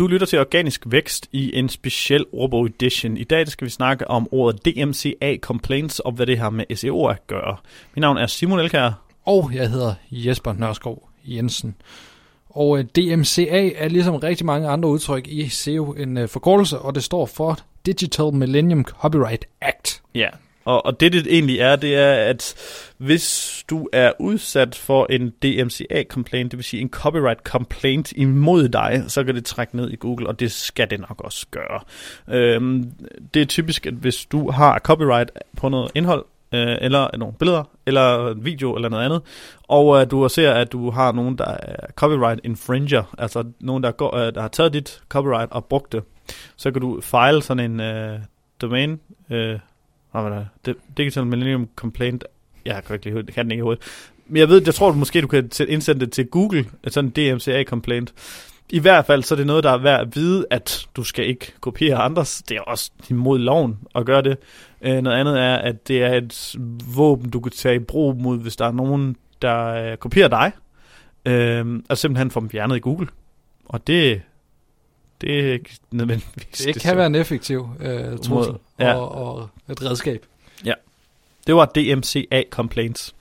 Du lytter til Organisk Vækst i en speciel ordbog edition. I dag skal vi snakke om ordet DMCA Complaints og hvad det har med SEO at gøre. Mit navn er Simon Elkær. Og jeg hedder Jesper Nørskov Jensen. Og øh, DMCA er ligesom rigtig mange andre udtryk i SEO en øh, forkortelse, og det står for Digital Millennium Copyright Act. Ja, og, og det det egentlig er, det er, at hvis du er udsat for en DMCA-complaint, det vil sige en copyright-complaint imod dig, så kan det trække ned i Google, og det skal det nok også gøre. Øhm, det er typisk, at hvis du har copyright på noget indhold, øh, eller nogle billeder, eller en video, eller noget andet, og øh, du ser, at du har nogen, der er copyright infringer, altså nogen, der, går, øh, der har taget dit copyright og brugt det, så kan du file sådan en øh, domain, øh, hvad var det? Digital Millennium Complaint. Jeg kan ikke lige kan den ikke i hovedet. Men jeg ved, jeg tror måske, du kan indsende det til Google, sådan en DMCA complaint. I hvert fald, så er det noget, der er værd at vide, at du skal ikke kopiere andres. Det er også imod loven at gøre det. Øh, noget andet er, at det er et våben, du kan tage i brug mod, hvis der er nogen, der øh, kopierer dig. Øh, og simpelthen få dem fjernet i Google. Og det, det er ikke nødvendigvis det, det kan være en effektiv øh, trussel ja. og, og et redskab. Ja. Det var DMCA complaints.